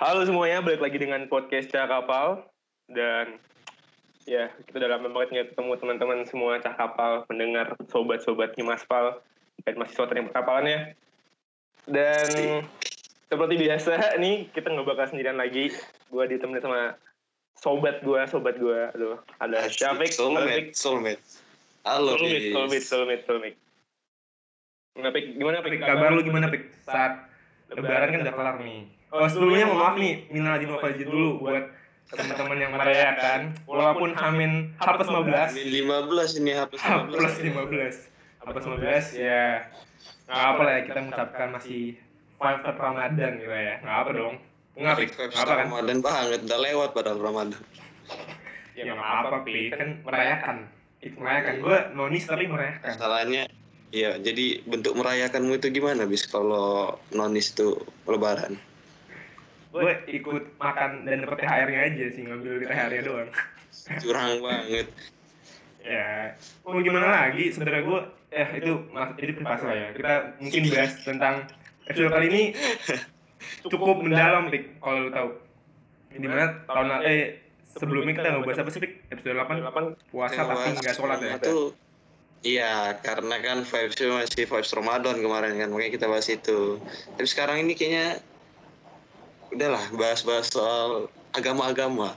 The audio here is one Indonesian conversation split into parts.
Halo semuanya, balik lagi dengan podcast Cah Kapal dan ya kita udah lama banget nggak ketemu teman-teman semua Cah Kapal, mendengar sobat-sobatnya Maspal dan mahasiswa teknik perkapalannya. Dan seperti biasa nih kita nggak bakal sendirian lagi. Gue ditemani sama sobat gue, sobat gue. Aduh, ada Syafiq, soulmate, soulmate. Halo, soulmate, soulmate, soulmate, soulmate. Gimana, Pik? Gimana, Pik? Kabar lu gimana, Pik? Saat lebaran kan udah kelar nih. Oh, sebelumnya mohon maaf nih, minal aidin wal faizin dulu buat teman-teman yang merayakan. walaupun Amin H plus 15 Ini 15 ini H plus 15 H plus 15 ya. Nggak apa lah ya kita mengucapkan masih five Ramadan gitu ya. Nggak apa dong. Nggak Pik nggak apa kan? Ramadan banget, udah lewat padahal Ramadan. ya nggak apa Pik kan merayakan. Itu merayakan. Gue nonis tapi merayakan. Masalahnya, ya jadi bentuk merayakanmu itu gimana bis kalau nonis itu lebaran? Gue ikut makan dan dapet THR-nya aja sih ngambil THR-nya doang. Curang banget. ya mau gimana lagi? Sebenarnya gue eh itu mas itu privasi lah ya. Kita mungkin bahas tentang episode kali ini cukup mendalam pik kalau lu tahu. Di mana tahun lalu eh sebelumnya kita nggak bahas apa sih pik? Episode 8 puasa tapi nggak sholat ya? Itu Iya, karena kan vibes masih vibes Ramadan kemarin kan, makanya kita bahas itu. Tapi sekarang ini kayaknya udahlah bahas-bahas soal agama-agama.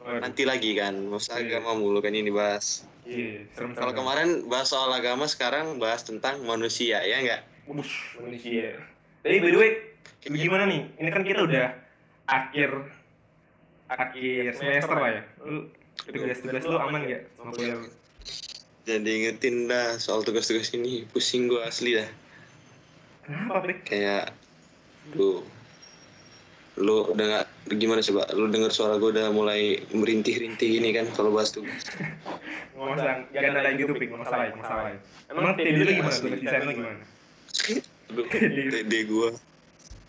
Nanti lagi kan, masa Iya. agama mulu kan ini bahas. iya serem Kalau kemarin bahas soal agama, sekarang bahas tentang manusia, ya enggak? Ush, manusia tapi by the way gimana nih ini kan kita udah akhir akhir semester lah ya lu tugas-tugas lu aman gak sama kuliah? Jadi ingetin dah soal tugas-tugas ini, pusing gua asli dah. kenapa pik Kayak, lu, lu udah gak, gimana coba, lu denger suara gua udah mulai merintih-rintih ini kan kalau bahas tugas. nggak masalah jangan ada gitu pik nggak masalah masalah emang TD lu gimana tugas desain lu gimana TD gua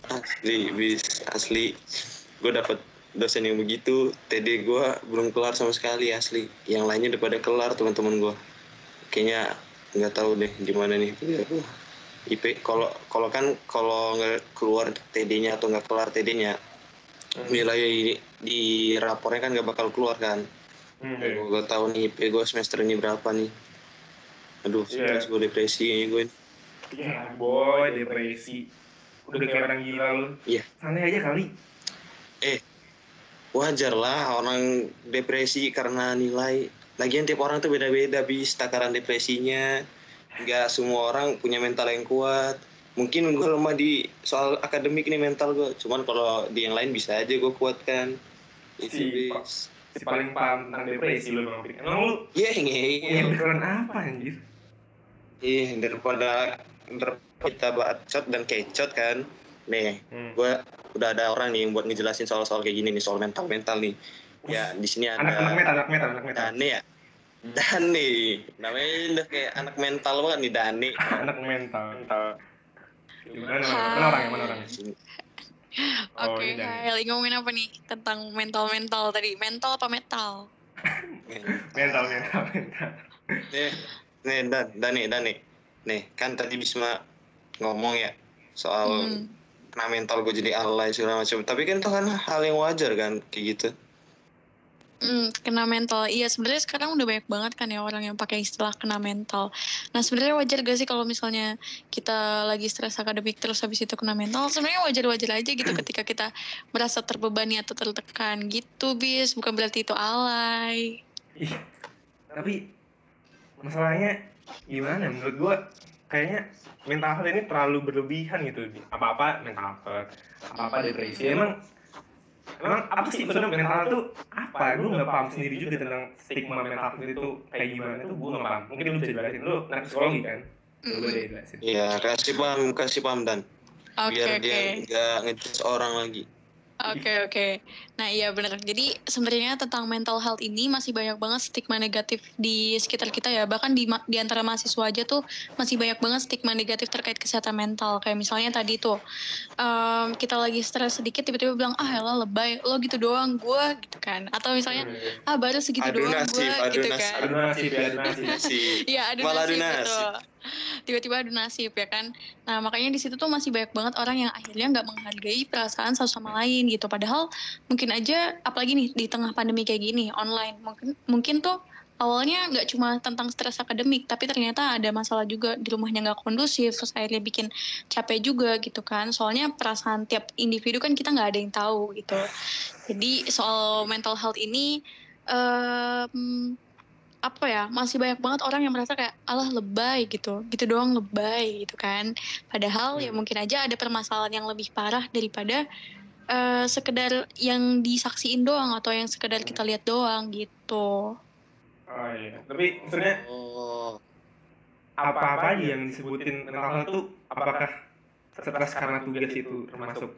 asli, bis, asli. Gua dapet dosen yang begitu, TD gua belum kelar sama sekali asli. Yang lainnya udah pada kelar teman-teman gua. Kayaknya nggak tahu deh gimana nih. IP kalau kalau kan kalau nggak keluar TD-nya atau nggak kelar TD-nya nilai di, di rapornya kan nggak bakal keluar kan. hmm, Gue tahu nih IP gue semester ini berapa nih. Aduh, Iya. stres gue depresi ini gue. ya boy depresi udah kayak orang gila lu Iya. santai aja kali Wajar lah orang depresi karena nilai. Lagian tiap orang tuh beda-beda bis takaran depresinya. Nggak semua orang punya mental yang kuat. Mungkin gue lemah di soal akademik nih mental gue. Cuman kalau di yang lain bisa aja gue kuat kan. Itu Si, si paling paham tentang depresi lu bang emang lu Iya, punya yeah, pikiran apa anjir Iya, daripada daripada kita bacot dan kecot kan. Nih, hmm. gue udah ada orang nih yang buat ngejelasin soal-soal kayak gini nih soal mental mental nih ya di sini ada anak-anak metal anak metal anak metal Dani ya Dani namanya udah kayak anak mental banget nih Dani anak mental Mental. gimana mana orangnya mana orangnya Oh, Oke, hai. Lagi ngomongin apa nih? Tentang mental-mental tadi. Mental apa metal? mental mental mental nih nih Dan Dani Dani nih kan tadi Bisma ngomong ya soal Hmm. kena mental gue jadi alay segala macam tapi kan itu kan hal yang wajar kan kayak gitu Hmm, kena mental. Iya, sebenarnya sekarang udah banyak banget kan ya orang yang pakai istilah kena mental. Nah, sebenarnya wajar gak sih kalau misalnya kita lagi stres akademik terus habis itu kena mental? Sebenarnya wajar-wajar aja gitu ketika kita merasa terbebani atau tertekan gitu, bis. Bukan berarti itu alay. Ih, tapi masalahnya gimana menurut gua kayaknya mental health ini terlalu berlebihan gitu apa-apa mental health apa-apa depresi emang emang apa sih maksudnya mental health tuh apa? gue nggak paham sendiri juga tentang stigma mental itu kayak gimana tuh gue nggak paham. mungkin lu bisa jelasin. Lu anak psikologi kan? Jelasin ya kasih paham kasih paham Dan. Biar dia nggak ngejudge orang lagi Oke oke. Nah iya benar. Jadi sebenarnya tentang mental health ini masih banyak banget stigma negatif di sekitar kita ya. Bahkan di di antara mahasiswa aja tuh masih banyak banget stigma negatif terkait kesehatan mental. Kayak misalnya tadi tuh em, kita lagi stres sedikit tiba-tiba bilang ah elah lebay lo gitu doang gue gitu kan. Atau misalnya ah baru segitu Adu doang nasib, gue adu gitu nasib. kan. adu nasib ya adu nasib Nasi. Iya adu Malah adu nasib nasib. tiba-tiba adu nasib ya kan? Nah makanya di situ tuh masih banyak banget orang yang akhirnya nggak menghargai perasaan satu sama lain gitu. Padahal mungkin aja apalagi nih di tengah pandemi kayak gini online mungkin mungkin tuh awalnya nggak cuma tentang stres akademik tapi ternyata ada masalah juga. Di rumahnya nggak kondusif terus akhirnya bikin capek juga gitu kan. Soalnya perasaan tiap individu kan kita nggak ada yang tahu gitu. Jadi soal mental health ini um, apa ya masih banyak banget orang yang merasa kayak Allah lebay gitu. Gitu doang lebay gitu kan. Padahal ya mungkin aja ada permasalahan yang lebih parah daripada uh, sekedar yang disaksiin doang atau yang sekedar kita lihat doang gitu. Oh iya. Tapi maksudnya Oh, apa-apa aja yang disebutin health tuh apakah stres karena tugas itu termasuk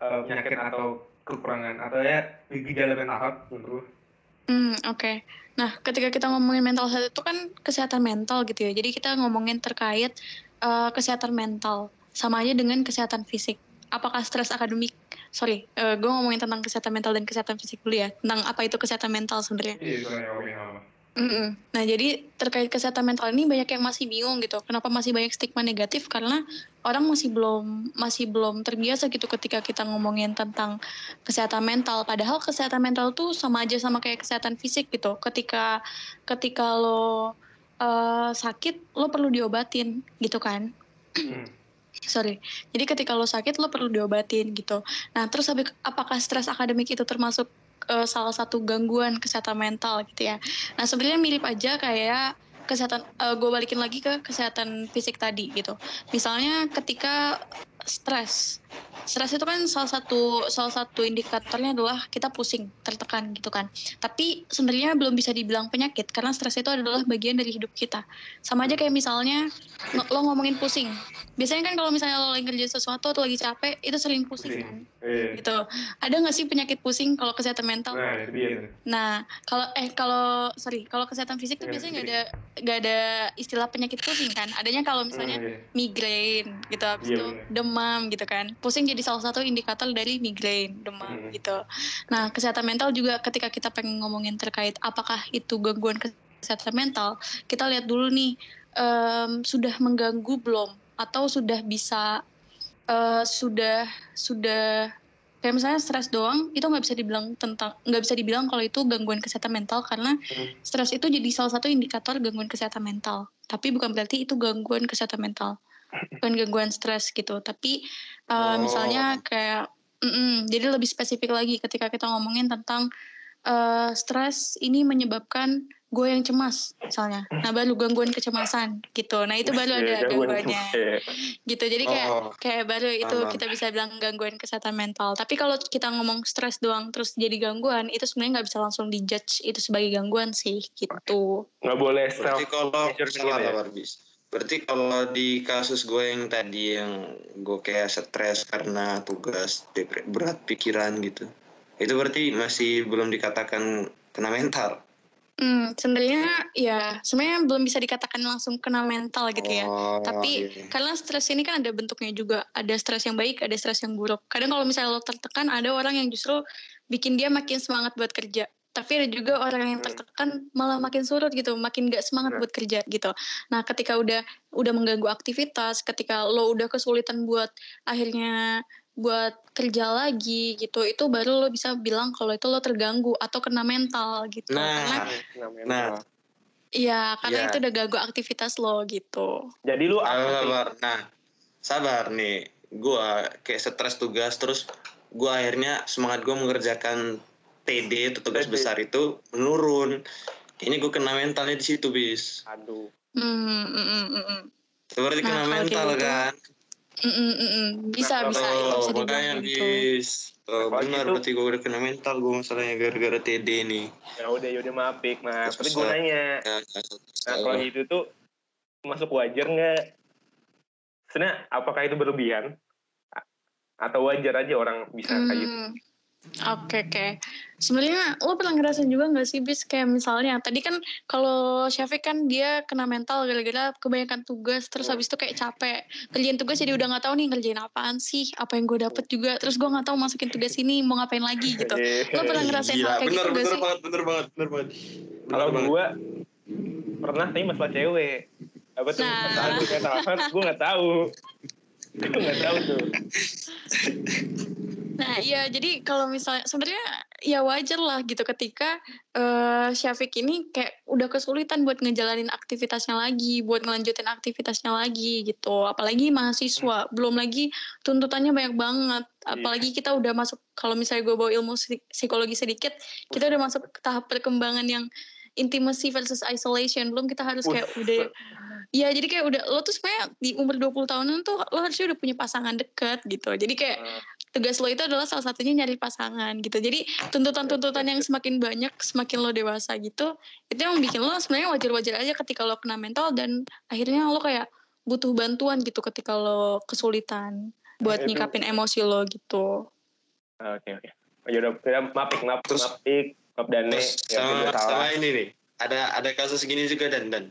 uh, penyakit atau kekurangan? Atau ya gejala mental health menurut? Hmm, oke. Nah, ketika kita ngomongin mental health itu kan kesehatan mental gitu ya. Jadi kita ngomongin terkait uh, kesehatan mental sama aja dengan kesehatan fisik. Apakah stres akademik? Sorry, uh, gue ngomongin tentang kesehatan mental dan kesehatan fisik dulu ya. Tentang apa itu kesehatan mental sebenarnya. Iya. Mm-mm. Nah, jadi terkait kesehatan mental ini banyak yang masih bingung gitu. Kenapa masih banyak stigma negatif? Karena orang masih belum masih belum terbiasa gitu ketika kita ngomongin tentang kesehatan mental. Padahal kesehatan mental tuh sama aja sama kayak kesehatan fisik gitu. Ketika ketika lo uh, sakit, lo perlu diobatin gitu kan. Hmm. Sorry. Jadi ketika lo sakit, lo perlu diobatin gitu. Nah, terus apakah stres akademik itu termasuk eh, salah satu gangguan kesehatan mental gitu ya? Nah, sebenarnya mirip aja kayak kesehatan. gue balikin lagi ke kesehatan fisik tadi gitu. Misalnya ketika stres, stres itu kan salah satu salah satu indikatornya adalah kita pusing, tertekan gitu kan. Tapi sebenarnya belum bisa dibilang penyakit karena stres itu adalah bagian dari hidup kita. Sama aja kayak misalnya lo ngomongin pusing. Biasanya kan kalau misalnya lo lagi kerja sesuatu atau lagi capek, itu sering pusing kan. Iya. Gitu. Ada nggak sih penyakit pusing kalau kesehatan mental? Nah. Nah, kalau eh kalau sorry, kalau kesehatan fisik tuh Iya, biasanya nggak ada nggak ada istilah penyakit pusing kan. Adanya kalau misalnya Hmm, iya. migrain gitu habis itu demam gitu kan. Pusing jadi salah satu indikator dari migrain, demam Hmm. gitu. Nah, kesehatan mental juga ketika kita pengen ngomongin terkait apakah itu gangguan kesehatan mental, kita lihat dulu nih em, sudah mengganggu belum atau sudah bisa eh, sudah sudah kayak misalnya stres doang itu nggak bisa dibilang tentang nggak bisa dibilang kalau itu gangguan kesehatan mental karena Hmm. stres itu jadi salah satu indikator gangguan kesehatan mental tapi bukan berarti itu gangguan kesehatan mental bukan gangguan stres gitu. Tapi uh, Oh. misalnya kayak mm-mm, jadi lebih spesifik lagi ketika kita ngomongin tentang uh, stres ini menyebabkan gue yang cemas misalnya. Nah baru gangguan kecemasan gitu. Nah itu baru Iya, ada gangguan gangguannya. Iya. gitu. Jadi kayak Oh. kayak baru itu kita bisa bilang gangguan kesehatan mental. Tapi kalau kita ngomong stres doang terus jadi gangguan itu sebenarnya nggak bisa langsung dijudge itu sebagai gangguan sih gitu. Nggak boleh self kalau salah ya? Berarti kalau di kasus gue yang tadi yang gue kayak stres karena tugas berat pikiran gitu. Itu berarti masih belum dikatakan kena mental. Hmm, sebenarnya ya sebenarnya belum bisa dikatakan langsung kena mental gitu ya. Oh, Tapi iya. karena stres ini kan ada bentuknya juga, ada stres yang baik, ada stres yang buruk. Kadang kalau misalnya lo tertekan, ada orang yang justru bikin dia makin semangat buat kerja. Tapi ada juga orang yang tertekan malah makin surut gitu, makin gak semangat Nah. buat kerja gitu. Nah, ketika udah udah mengganggu aktivitas, ketika lo udah kesulitan buat akhirnya buat kerja lagi gitu, itu baru lo bisa bilang kalau itu lo terganggu atau kena mental gitu. Karena Nah, Nah, Nah. Iya, karena Iya. itu udah ganggu aktivitas lo gitu. jadi sih? sabar. Nah, sabar nih. Gue kayak stres tugas terus gue akhirnya semangat gue mengerjakan TD atau tugas TD. besar itu menurun. Kayaknya gue kena mentalnya di situ bis. aduh Hmm, mm, mm, mm, mm. Berarti Nah, kena mental gitu, kan? Mm, mm, mm, mm. Bisa, Nah, bisa, itu Oh, makanya kayak gitu. bis. Oh, benar gitu- berarti gue udah kena mental gue masalahnya gara-gara TD nih. ya udah ya udah maaf Pik. maaf tapi gue nanya Ya, nah kalau gitu tuh masuk wajar nggak sebenarnya apakah itu berlebihan atau wajar aja orang bisa kayak gitu Oke, oke. Sebenarnya lo pernah ngerasain juga nggak sih, bis kayak misalnya tadi kan kalau Syafiq kan dia kena mental gara-gara kebanyakan tugas, terus habis itu kayak capek kerjain tugas jadi udah nggak tahu nih ngerjain apaan sih, apa yang gue dapet juga, terus gue nggak tahu masukin tugas ini mau ngapain lagi gitu. Iya. Lo pernah ngerasain Gila, hal kayak bener, gitu gak bener sih? banget, bener banget, bener banget. Bener kalau banget. gue pernah tapi masalah cewek Apa tuh? Nah. Health, mental health, gue nggak tahu. Gue nggak tahu tuh. Nah, iya jadi kalau misalnya sebenarnya ya wajar lah gitu ketika eh Syafiq ini kayak udah kesulitan buat ngejalanin aktivitasnya lagi, buat ngelanjutin aktivitasnya lagi gitu. Apalagi mahasiswa, belum lagi tuntutannya banyak banget. Apalagi kita udah masuk kalau misalnya gue bawa ilmu psik- psikologi sedikit, kita udah masuk ke tahap perkembangan yang intimacy versus isolation. Belum kita harus kayak udah Iya, jadi kayak udah lo tuh sebenarnya di umur 20 tahunan tuh lo harusnya udah punya pasangan deket gitu. Jadi kayak tugas lo itu adalah salah satunya nyari pasangan gitu. Jadi tuntutan-tuntutan yang semakin banyak, semakin lo dewasa gitu, itu yang bikin lo sebenarnya wajar-wajar aja ketika lo kena mental dan akhirnya lo kayak butuh bantuan gitu ketika lo kesulitan buat nyikapin emosi lo gitu. Oke oke. Oh, ya udah, ya, maaf maaf, Terus- maaf maaf. Terus Ya, sama, salah. sama ini nih, ada ada kasus gini juga dan dan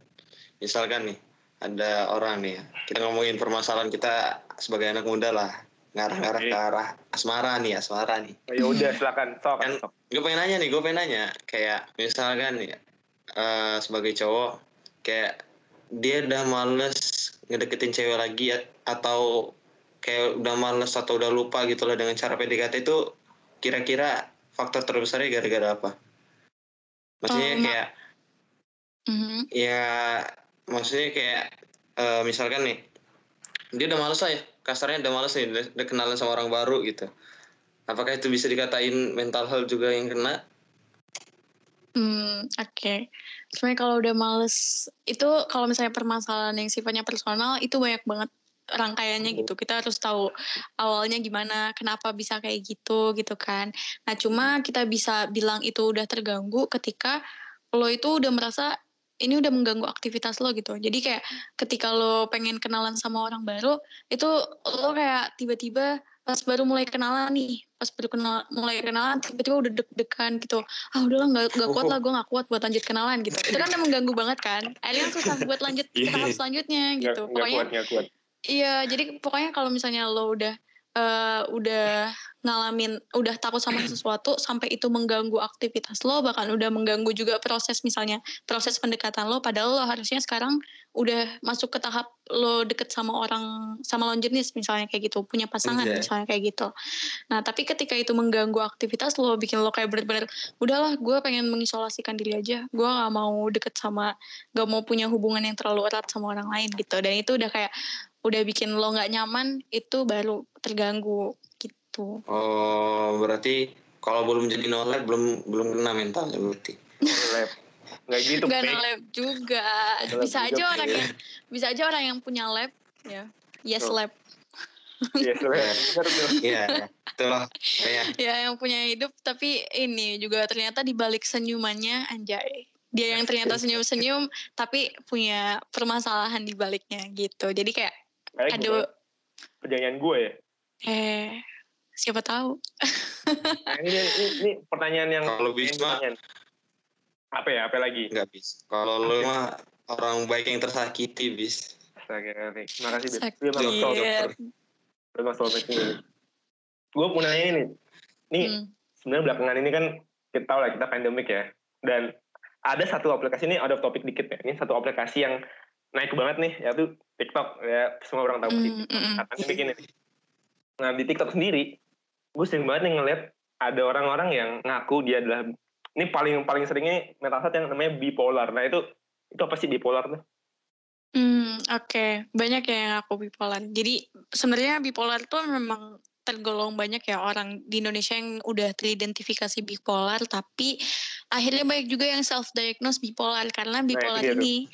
misalkan nih ada orang nih ya, kita ngomongin permasalahan kita sebagai anak muda lah ngarah-ngarah Oke. ke arah asmara nih asmara nih. Oh, ya udah silakan sok Kan sok. gue pengen nanya nih, gue pengen nanya kayak misalkan nih eh, sebagai cowok kayak dia udah males ngedeketin cewek lagi ya- atau kayak udah males atau udah lupa gitu loh dengan cara PDKT itu kira-kira faktor terbesarnya gara-gara apa? Maksudnya Oh, ma- kayak Mhm. ya maksudnya kayak eh, misalkan nih dia udah males lah ya kasarnya udah males nih udah, udah kenalan sama orang baru gitu apakah itu bisa dikatain mental health juga yang kena Hmm, oke. Sebenarnya kalau udah males, itu kalau misalnya permasalahan yang sifatnya personal, itu banyak banget rangkaiannya gitu. Kita harus tahu awalnya gimana, kenapa bisa kayak gitu, gitu kan. Nah, cuma kita bisa bilang itu udah terganggu ketika lo itu udah merasa ini udah mengganggu aktivitas lo gitu. Jadi kayak ketika lo pengen kenalan sama orang baru, itu lo kayak tiba-tiba pas baru mulai kenalan nih, pas baru kenal, mulai kenalan tiba-tiba udah deg-degan gitu ah udahlah nggak nggak kuat lah gue nggak kuat buat lanjut kenalan gitu itu kan udah mengganggu banget kan akhirnya susah buat lanjut ke Iya. tahap selanjutnya gitu nggak pokoknya kuat nggak kuat. iya jadi pokoknya kalau misalnya lo udah eh, udah ngalamin udah takut sama sesuatu sampai itu mengganggu aktivitas lo bahkan udah mengganggu juga proses misalnya proses pendekatan lo padahal lo harusnya sekarang udah masuk ke tahap lo deket sama orang sama lawan jenis misalnya kayak gitu punya pasangan Iya. misalnya kayak gitu nah tapi ketika itu mengganggu aktivitas lo bikin lo kayak bener-bener udahlah gue pengen mengisolasikan diri aja gue gak mau deket sama gak mau punya hubungan yang terlalu erat sama orang lain gitu dan itu udah kayak udah bikin lo nggak nyaman itu baru terganggu gitu. Oh berarti kalau belum jadi nolak belum belum kena mental ya berarti? Lab. Nggak gitu. nggak nge-lab juga. Bisa aja orang yang bisa aja orang yang punya lab ya. Yes Tuh. lab. Iya, iya itulah kayak ya yang punya hidup tapi ini juga ternyata di balik senyumannya anjay. Dia yang ternyata senyum-senyum tapi punya permasalahan di baliknya gitu. Jadi kayak Kayak aduh gue, pertanyaan gue ya. eh siapa tahu Nah, ini, ini, ini pertanyaan yang Kalau bisa, pertanyaan. apa ya apa lagi nggak bisa kalau lu mah orang baik yang tersakiti bis. Terima kasih. Gue masuk soal dokter soal ini. Gue mau nanya ini. Nih, Hmm. sebenarnya belakangan ini kan kita tahu lah kita pandemik ya. Dan ada satu aplikasi ini out of topic dikit ya. Ini satu aplikasi yang naik banget nih, yaitu TikTok. Ya, semua orang tahu sih. Hmm, hmm, hmm. Nah, pandemik ini. Nah, di TikTok sendiri, gue sering banget nih ngeliat ada orang-orang yang ngaku dia adalah ini paling paling seringnya health yang namanya bipolar. Nah, itu itu apa sih bipolar tuh? Hmm, oke. Banyak ya yang aku bipolar. Jadi sebenarnya bipolar tuh memang tergolong banyak ya orang di Indonesia yang udah teridentifikasi bipolar, tapi akhirnya banyak juga yang self diagnose bipolar karena bipolar dia tuh.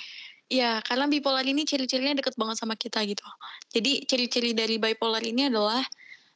Ya karena bipolar ini ciri-cirinya deket banget sama kita gitu. Jadi ciri-ciri dari bipolar ini adalah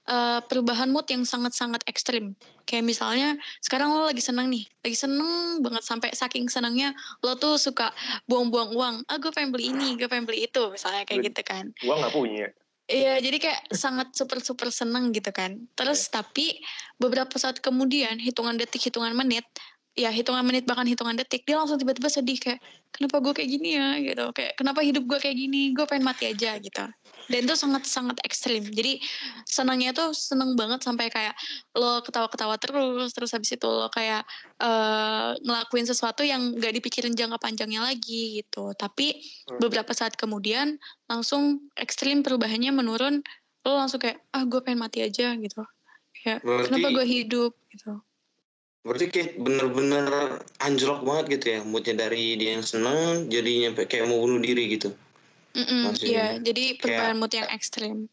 eh, perubahan mood yang sangat-sangat ekstrim. Kayak misalnya sekarang lo lagi seneng nih, lagi seneng banget sampai saking senangnya lo tuh suka buang-buang uang. Ah gue pengen beli ini, gue pengen beli itu, misalnya kayak gitu kan. Gue nggak punya. Iya, jadi kayak sangat super-super seneng gitu kan. Terus tapi beberapa saat kemudian, hitungan detik, hitungan menit, ya hitungan menit bahkan hitungan detik dia langsung tiba-tiba sedih kayak kenapa gue kayak gini ya? Gitu kayak kenapa hidup gue kayak gini? Gue pengen mati aja gitu. Dan itu sangat sangat ekstrim. Jadi senangnya tuh seneng banget sampai kayak lo ketawa-ketawa terus terus habis itu lo kayak uh, ngelakuin sesuatu yang gak dipikirin jangka panjangnya lagi gitu. Tapi hmm. beberapa saat kemudian langsung ekstrim perubahannya menurun lo langsung kayak ah gue pengen mati aja gitu. Kayak Berarti... kenapa gue hidup? Gitu Berarti kayak bener-bener anjlok banget gitu ya moodnya dari dia yang seneng jadinya kayak mau bunuh diri gitu. Mm iya, jadi perubahan kayak, mood yang ekstrim.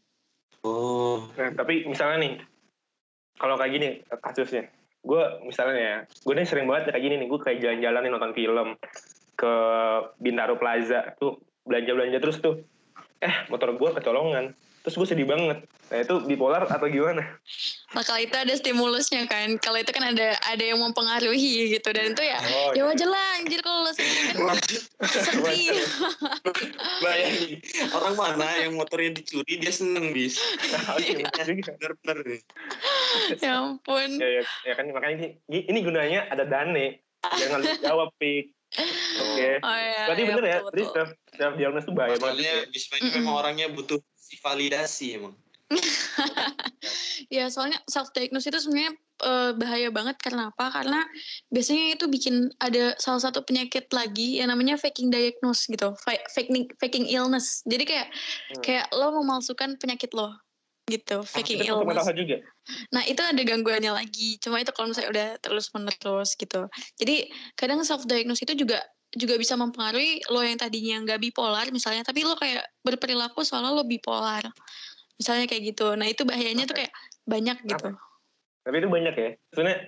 Oh. Nah, tapi misalnya nih, kalau kayak gini kasusnya, gue misalnya ya, gue nih sering banget kayak gini nih, gue kayak jalan-jalan nih nonton film ke Bintaro Plaza tuh belanja-belanja terus tuh, eh motor gue kecolongan, terus gue sedih banget. Nah itu bipolar atau gimana? Nah kalau itu ada stimulusnya kan. Kalau itu kan ada ada yang mempengaruhi gitu. Dan itu ya oh, ya iya. wajar lah anjir kalau lo sedih kan. Sedih. Bayangin orang mana yang motornya dicuri dia seneng bis. Bener-bener nih. Ya ampun. Ya, ya, ya kan makanya ini, ini gunanya ada dane. Jangan jawab pik. Oke. Okay. Oh, iya, Berarti iya, bener ya, betul, ya, self, diagnosis itu bahaya banget. Bisma memang orangnya butuh validasi emang. ya soalnya self diagnosis itu sebenarnya uh, bahaya banget karena apa? Karena biasanya itu bikin ada salah satu penyakit lagi yang namanya faking diagnose gitu, faking faking illness. Jadi kayak hmm. kayak lo memalsukan penyakit lo gitu, ah, faking ah, illness. Juga. Nah itu ada gangguannya lagi. Cuma itu kalau misalnya udah terus menerus gitu. Jadi kadang self diagnose itu juga juga bisa mempengaruhi lo yang tadinya nggak bipolar misalnya tapi lo kayak berperilaku soalnya lo bipolar. Misalnya kayak gitu. Nah itu bahayanya okay. tuh kayak banyak gitu. Tapi itu banyak ya. Sebenarnya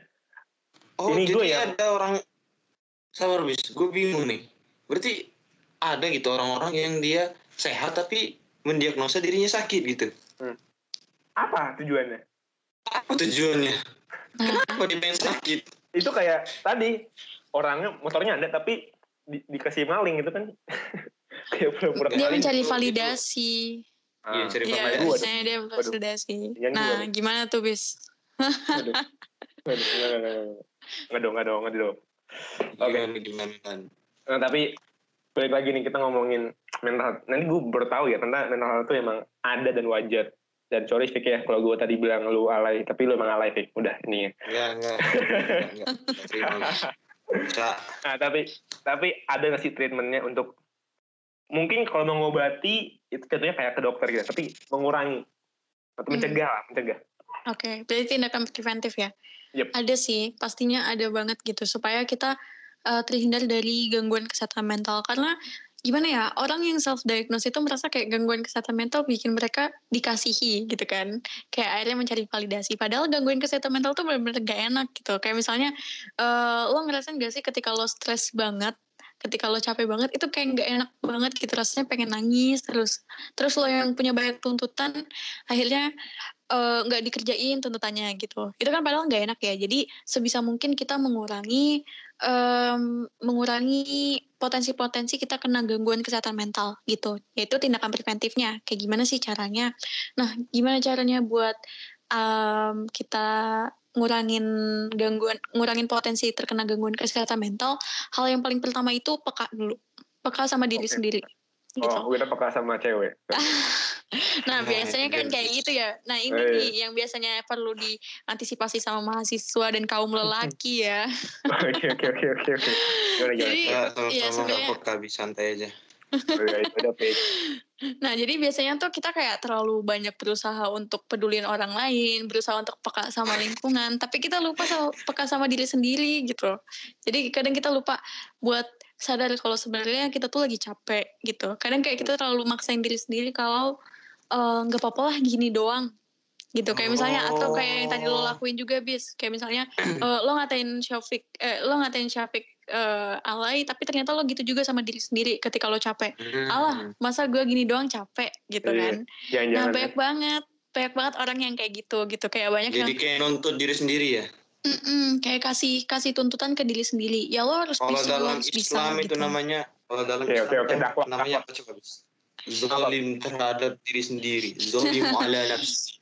oh ini gue ya. ada orang sabar bis gue bingung nih. Berarti ada gitu orang-orang yang dia sehat tapi mendiagnosa dirinya sakit gitu. Hmm. apa tujuannya? Apa tujuannya? Nah. kenapa dia pengen sakit? Itu kayak tadi orangnya motornya ada tapi di, dikasih maling gitu kan. Kayak pura-pura dia mencari validasi. Iya cari iya, validasi. iya, dia validasi. Nah gimana? tuh bis? Nggak dong nggak dong nggak dong. Oke. Okay. nah, tapi balik lagi nih kita ngomongin mental nanti gue bertahu ya tentang mental health itu emang ada dan wajar. Dan sorry Fik ya kalau gue tadi bilang lu alay tapi lu emang alay Fik. Udah ini ya. Enggak enggak, enggak, enggak. Bisa. Nah, tapi tapi ada nggak sih treatmentnya untuk mungkin kalau mengobati itu contohnya kayak ke dokter gitu, tapi mengurangi atau hmm. mencegah lah, mencegah. Oke, okay, berarti tindakan preventif ya. Yep. Ada sih, pastinya ada banget gitu supaya kita uh, terhindar dari gangguan kesehatan mental karena gimana ya orang yang self diagnose itu merasa kayak gangguan kesehatan mental bikin mereka dikasihi gitu kan. Kayak akhirnya mencari validasi. Padahal gangguan kesehatan mental tuh benar-benar gak enak gitu. Kayak misalnya uh, lo ngerasain gak sih ketika lo stres banget ketika lo capek banget itu kayak gak enak banget gitu. Rasanya pengen nangis terus. Terus lo yang punya banyak tuntutan akhirnya eh, nggak uh, dikerjain tuntutannya gitu. Itu kan padahal nggak enak ya. Jadi sebisa mungkin kita mengurangi um, mengurangi potensi-potensi kita kena gangguan kesehatan mental gitu yaitu tindakan preventifnya. Kayak gimana sih caranya? Nah gimana caranya buat um, kita ngurangin gangguan ngurangin potensi terkena gangguan kesehatan mental? Hal yang paling pertama itu peka dulu. Peka sama diri okay. sendiri gitu. oh udah peka sama cewek nah, biasanya kan kayak gitu ya. Nah, ini eh. nih yang biasanya perlu diantisipasi sama mahasiswa dan kaum lelaki ya. Oke, oke, oke, oke, oke. Jadi, ya sebenarnya kok santai aja. Nah, jadi biasanya tuh kita kayak terlalu banyak berusaha untuk pedulin orang lain, berusaha untuk peka sama lingkungan, tapi kita lupa sama, peka sama diri sendiri gitu. Jadi kadang kita lupa buat sadar kalau sebenarnya kita tuh lagi capek gitu. Kadang kayak kita terlalu maksain diri sendiri kalau Eh, nggak uh, apa-apa lah gini doang gitu kayak misalnya oh. atau kayak yang tadi lo oh. lakuin juga bis kayak misalnya uh, lo ngatain Syafiq eh, lo ngatain Syafiq uh, alay tapi ternyata lo gitu juga sama diri sendiri ketika lo capek hmm. alah masa gue gini doang capek gitu iya, kan jangan, nah banyak ya. banget banyak banget orang yang kayak gitu gitu kayak banyak jadi yang, kayak nuntut diri sendiri ya Mm-mm, kayak kasih kasih tuntutan ke diri sendiri ya lo harus kalau bisa dalam harus Islam bisa, itu gitu. namanya kalau dalam okay, Islam okay, okay, namanya apa coba bis Zolim terhadap diri sendiri. Zolim ala nafsi.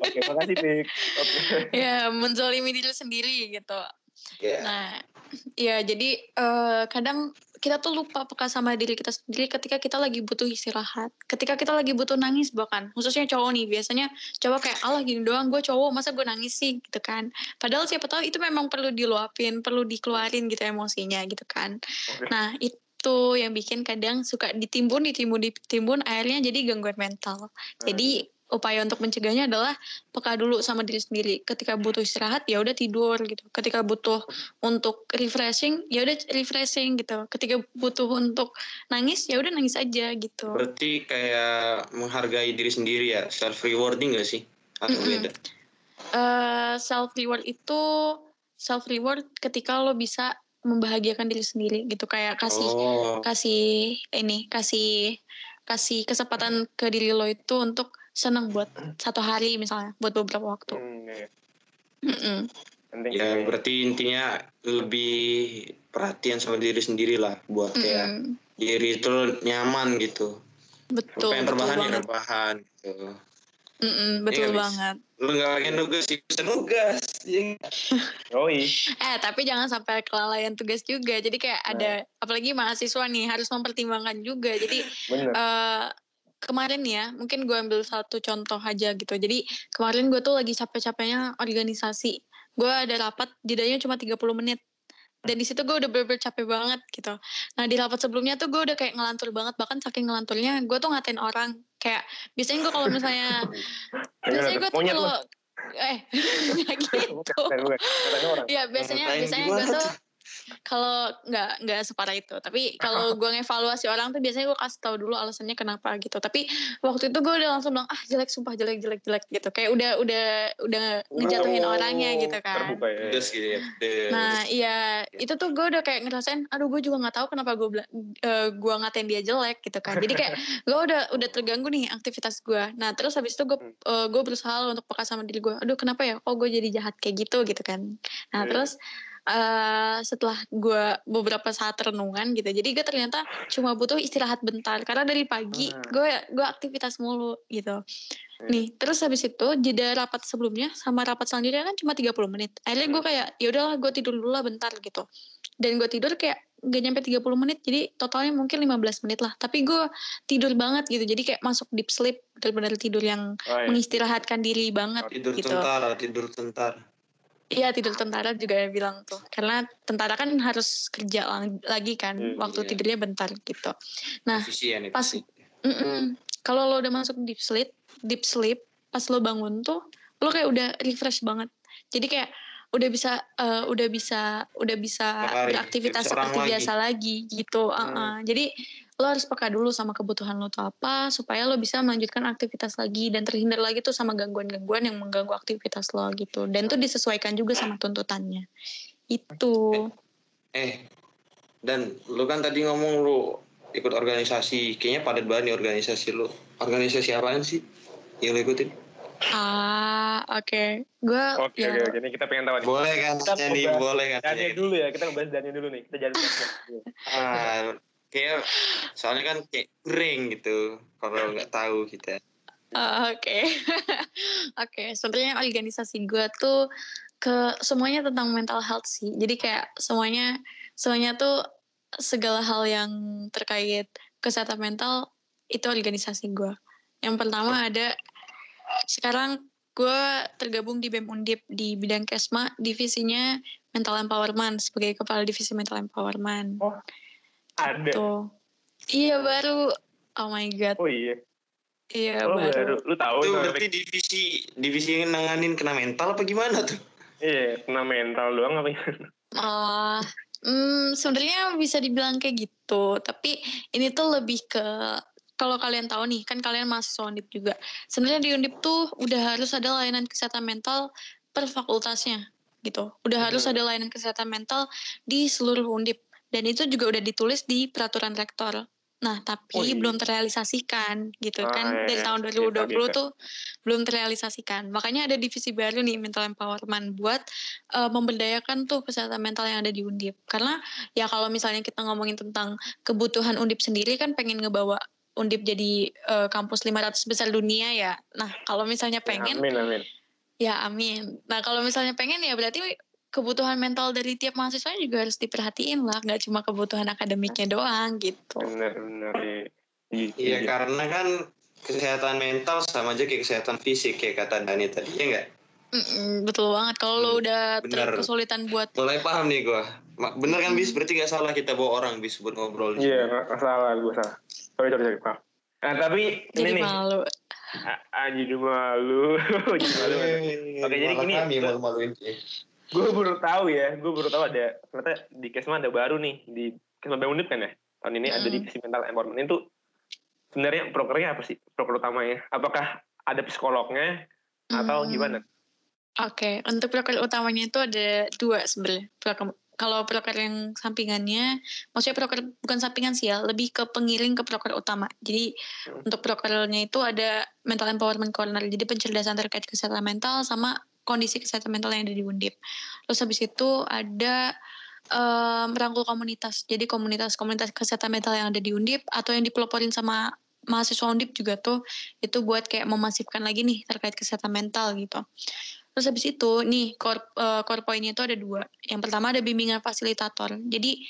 Oke, makasih Pik. Okay. Ya, menzolimi diri sendiri gitu. Ya. Nah, ya jadi eh, kadang kita tuh lupa peka sama diri kita sendiri ketika kita lagi butuh istirahat. Ketika kita lagi butuh nangis bahkan, khususnya cowok nih, biasanya cowok kayak, Allah gini doang, gue cowok, masa gue nangis sih, gitu kan. Padahal siapa tahu itu memang perlu diluapin, perlu dikeluarin gitu emosinya gitu kan. Oke. Nah, itu yang bikin kadang suka ditimbun, ditimbun, ditimbun, akhirnya jadi gangguan mental. Jadi upaya untuk mencegahnya adalah peka dulu sama diri sendiri. Ketika butuh istirahat ya udah tidur gitu. Ketika butuh untuk refreshing ya udah refreshing gitu. Ketika butuh untuk nangis ya udah nangis aja gitu. Berarti kayak menghargai diri sendiri ya, self rewarding gak sih? Atau Mm-mm. beda? Eh self reward itu self reward ketika lo bisa membahagiakan diri sendiri gitu kayak kasih Oh, kasih ini kasih kasih kesempatan ke diri lo itu untuk senang buat satu hari misalnya buat beberapa waktu. Hmm, iya. Mm-mm. Penting. ya berarti intinya lebih perhatian sama diri sendiri lah buat kayak Mm-mm. diri itu nyaman gitu. Betul, Pengen betul rebahan ya rebahan gitu. Mm-mm, betul Iya, Bis. banget. Lu gak pengen nugas sih, bisa nugas. Ya. Yoi. Eh, tapi jangan sampai kelalaian tugas juga. Jadi kayak Nah. ada, apalagi mahasiswa nih, harus mempertimbangkan juga. Jadi Bener. eh kemarin ya, mungkin gue ambil satu contoh aja gitu. Jadi kemarin gue tuh lagi capek-capeknya organisasi. Gue ada rapat, jedanya cuma 30 menit. Dan di situ gue udah bener-bener capek banget gitu. Nah di rapat sebelumnya tuh gue udah kayak ngelantur banget. Bahkan saking ngelanturnya, gue tuh ngatain orang. Kayak biasanya gue kalau misalnya, biasanya gue tuh kalau, eh, gitu. Iya biasanya biasanya gue tuh? Kalau nggak nggak separah itu tapi kalau gue ngevaluasi orang tuh biasanya gue kasih tahu dulu alasannya kenapa gitu tapi waktu itu gue udah langsung bilang ah jelek sumpah jelek jelek jelek gitu kayak udah udah udah ngejatuhin Oh, orangnya gitu kan Terbuka ya. Pedes gitu ya. Nah iya itu tuh gue udah kayak ngerasain, aduh gue juga nggak tahu kenapa gue bilang eh, gue ngatain dia jelek gitu kan. Jadi kayak gue udah udah terganggu nih aktivitas gue. Nah terus habis itu gue eh, gue berusaha untuk peka sama diri gue. Aduh kenapa ya? Oh gue jadi jahat kayak gitu gitu kan. Nah Hmm. terus eh setelah gue beberapa saat renungan gitu, jadi gue ternyata cuma butuh istirahat bentar karena dari pagi Hmm. gue gue aktivitas mulu gitu. Nih, terus habis itu jeda rapat sebelumnya sama rapat selanjutnya kan cuma 30 menit. Akhirnya gue kayak ya udahlah gue tidur dulu lah bentar gitu. Dan gue tidur kayak gak nyampe 30 menit jadi totalnya mungkin 15 menit lah. Tapi gue tidur banget gitu. Jadi kayak masuk deep sleep, benar-benar tidur yang Oh, iya. mengistirahatkan diri banget tidur gitu. tentara, tidur tentara. Iya tidur tentara juga ya bilang tuh. Karena tentara kan harus kerja lagi kan. Iya, waktu iya. tidurnya bentar gitu. Nah, Efisien, pas efisien. Mm-mm. Kalau lo udah masuk deep sleep, deep sleep, pas lo bangun tuh, lo kayak udah refresh banget. Jadi kayak udah bisa, eh, udah bisa, udah bisa Lari, beraktivitas seperti lagi. biasa lagi gitu. Uh-uh. Jadi lo harus peka dulu sama kebutuhan lo tuh apa, supaya lo bisa melanjutkan aktivitas lagi dan terhindar lagi tuh sama gangguan-gangguan yang mengganggu aktivitas lo gitu. Dan tuh disesuaikan juga sama tuntutannya. Itu. Eh, dan lu kan tadi ngomong lu ikut organisasi, kayaknya padat banget nih organisasi lu. Organisasi apaan sih yang lu ikutin? Ah, oke. Gue Oke, ya, oke. Ini kita pengen tahu nih. Boleh kan Kita nih, boleh kan tanya. dulu ya, kita ngebahas Dania dulu nih. Kita jalan Ah, kayak soalnya kan kayak kering gitu kalau nggak tahu kita. Ah, Oke, oke. Sebenarnya organisasi gue tuh ke semuanya tentang mental health sih. Jadi kayak semuanya, semuanya tuh segala hal yang terkait kesehatan mental itu organisasi gue. Yang pertama ada sekarang gue tergabung di BEM Undip di bidang Kesma, divisinya mental empowerment sebagai kepala divisi mental empowerment. Ada. Tuh. Iya baru. Oh my god. Oh iya. Iya Oh baru. baru. Lu tahu itu berarti divisi divisi yang nanganin kena mental apa gimana tuh? Iya, kena mental doang apa gimana? Oh, hmm, sebenarnya bisa dibilang kayak gitu. Tapi ini tuh lebih ke kalau kalian tahu nih, kan kalian mahasiswa Undip juga. Sebenarnya di Undip tuh udah harus ada layanan kesehatan mental per fakultasnya gitu. Udah harus Hmm. ada layanan kesehatan mental di seluruh Undip. Dan itu juga udah ditulis di peraturan rektor. Nah, tapi Oh, iya. belum terrealisasikan gitu Ah, kan. iya, Dari iya. tahun Biasa, 2020 biasa. tuh belum terrealisasikan. Makanya ada divisi baru nih mental empowerment buat eh, memberdayakan tuh kesehatan mental yang ada di Undip. Karena ya kalau misalnya kita ngomongin tentang kebutuhan Undip sendiri kan pengen ngebawa Undip jadi eh, kampus 500 besar dunia ya. Nah, kalau misalnya pengen Amin, amin. ya amin. Nah, kalau misalnya pengen ya berarti kebutuhan mental dari tiap mahasiswa juga harus diperhatiin lah, nggak cuma kebutuhan akademiknya doang gitu. Bener bener. Iya, Iya iya. karena kan kesehatan mental sama aja kayak kesehatan fisik kayak kata Dani tadi ya enggak? Mm-mm, betul banget. Kalau lo Hmm, udah bener. kesulitan buat Mulai paham nih gua. Ma- Bener kan bis? Berarti gak salah kita bawa orang bis buat ngobrol. Iya, sini. nggak nggak salah, gue salah. Sorry, sorry, sorry, maaf. Nah, tapi jadi ini nih, malu. A- ah, jadi malu. jadi malu. Oke, jadi gini, kami gua- malu-maluin. Gue baru tahu ya, gue baru tahu ada, ternyata di Kesma ada baru nih, di Kesma Unit kan ya, tahun ini ada Mm. divisi mental empowerment itu sebenarnya prokernya apa sih, proker utamanya? Apakah ada psikolognya atau Hmm. gimana? Oke, untuk proker utamanya itu ada dua sebenarnya. Proker- Kalau proker yang sampingannya, maksudnya proker bukan sampingan sih ya, lebih ke pengiring ke proker utama. Jadi Hmm. untuk prokernya itu ada mental empowerment corner, jadi pencerdasan terkait kesehatan mental sama kondisi kesehatan mental yang ada di Undip. Terus habis itu ada eh, merangkul komunitas. Jadi komunitas-komunitas kesehatan mental yang ada di Undip atau yang dipeloporin sama mahasiswa Undip juga tuh itu buat kayak memasifkan lagi nih terkait kesehatan mental gitu. Terus habis itu nih core, eh, core point-nya itu ada dua. Yang pertama ada bimbingan fasilitator. Jadi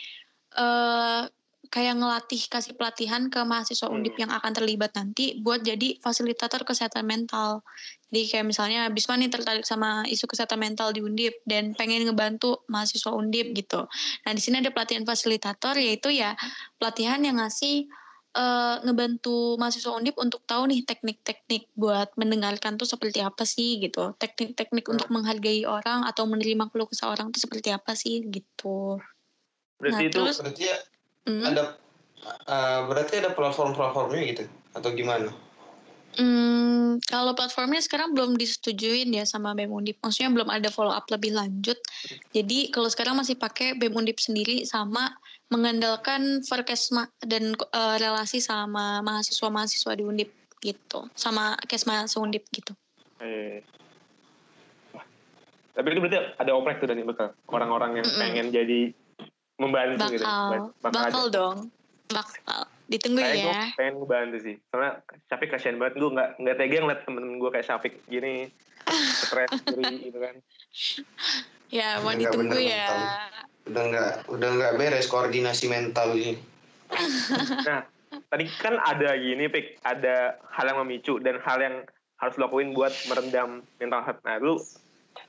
eh kayak ngelatih kasih pelatihan ke mahasiswa Hmm. Undip yang akan terlibat nanti buat jadi fasilitator kesehatan mental. Jadi kayak misalnya Bisma nih tertarik sama isu kesehatan mental di Undip dan pengen ngebantu mahasiswa Undip gitu. Nah di sini ada pelatihan fasilitator yaitu ya pelatihan yang ngasih eh, ngebantu mahasiswa Undip untuk tahu nih teknik-teknik buat mendengarkan tuh seperti apa sih gitu. Teknik-teknik untuk menghargai orang atau menerima keluh kesah orang tuh seperti apa sih gitu. Berarti Nah, itu terus- Berarti ya Hmm. ada eh, berarti ada platform-platformnya gitu atau gimana? Hmm, kalau platformnya sekarang belum disetujuin ya sama BEM Undip. Maksudnya belum ada follow up lebih lanjut. Jadi kalau sekarang masih pakai BEM Undip sendiri sama mengandalkan Verkesma dan eh, relasi sama mahasiswa-mahasiswa di Undip gitu. Sama Kesma Undip gitu. Eh. Wah. Tapi itu berarti ada oprek tuh dari bekal orang-orang yang Mm-mm. pengen jadi membantu gitu. Bakal, bakal ada. dong. Bakal. Ditunggu Kayak gue ya. pengen ngebantu sih. Soalnya Syafiq kasihan banget. Gue nggak nggak tega ngeliat temen-temen gue kayak Syafiq gini. Stres, ngeri gitu kan. Ya, mau Enggak ditunggu bener, ya. Udah nggak udah nggak beres koordinasi mental ini. Nah, tadi kan ada gini, Pik. Ada hal yang memicu dan hal yang harus lo lakuin buat meredam mental health. Nah, lu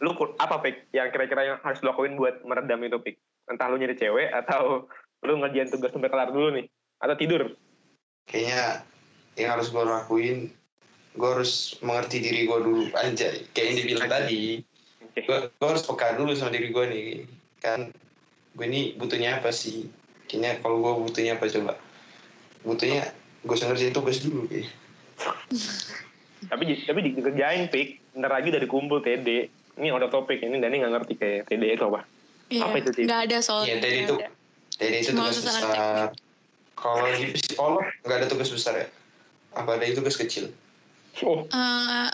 lu apa, Pik? Yang kira-kira yang harus lo lakuin buat meredam itu, Pik? Entah lu nyari cewek atau lu ngerjain tugas sampai kelar dulu nih. Atau tidur. Kayaknya yang harus gue lakuin gue harus mengerti diri gue dulu anjay kayak yang dibilang tadi Oke. gue gue harus peka dulu sama diri gue nih kan gue ini butuhnya apa sih kayaknya kalau gue butuhnya apa coba butuhnya gue ngerjain tugas dulu kayak Tapi tapi di- dikerjain, Pik. Ntar lagi udah dikumpul TD. Ini udah topik. Ini Dani nggak ngerti kayak TD itu apa. Iya, Apa itu, nggak ada soalnya. Iya, tadi nggak itu. ada. jadi itu tugas besar. kalau di psikolog nggak ada tugas besar ya? Apa ada tugas kecil? Oh, Eh,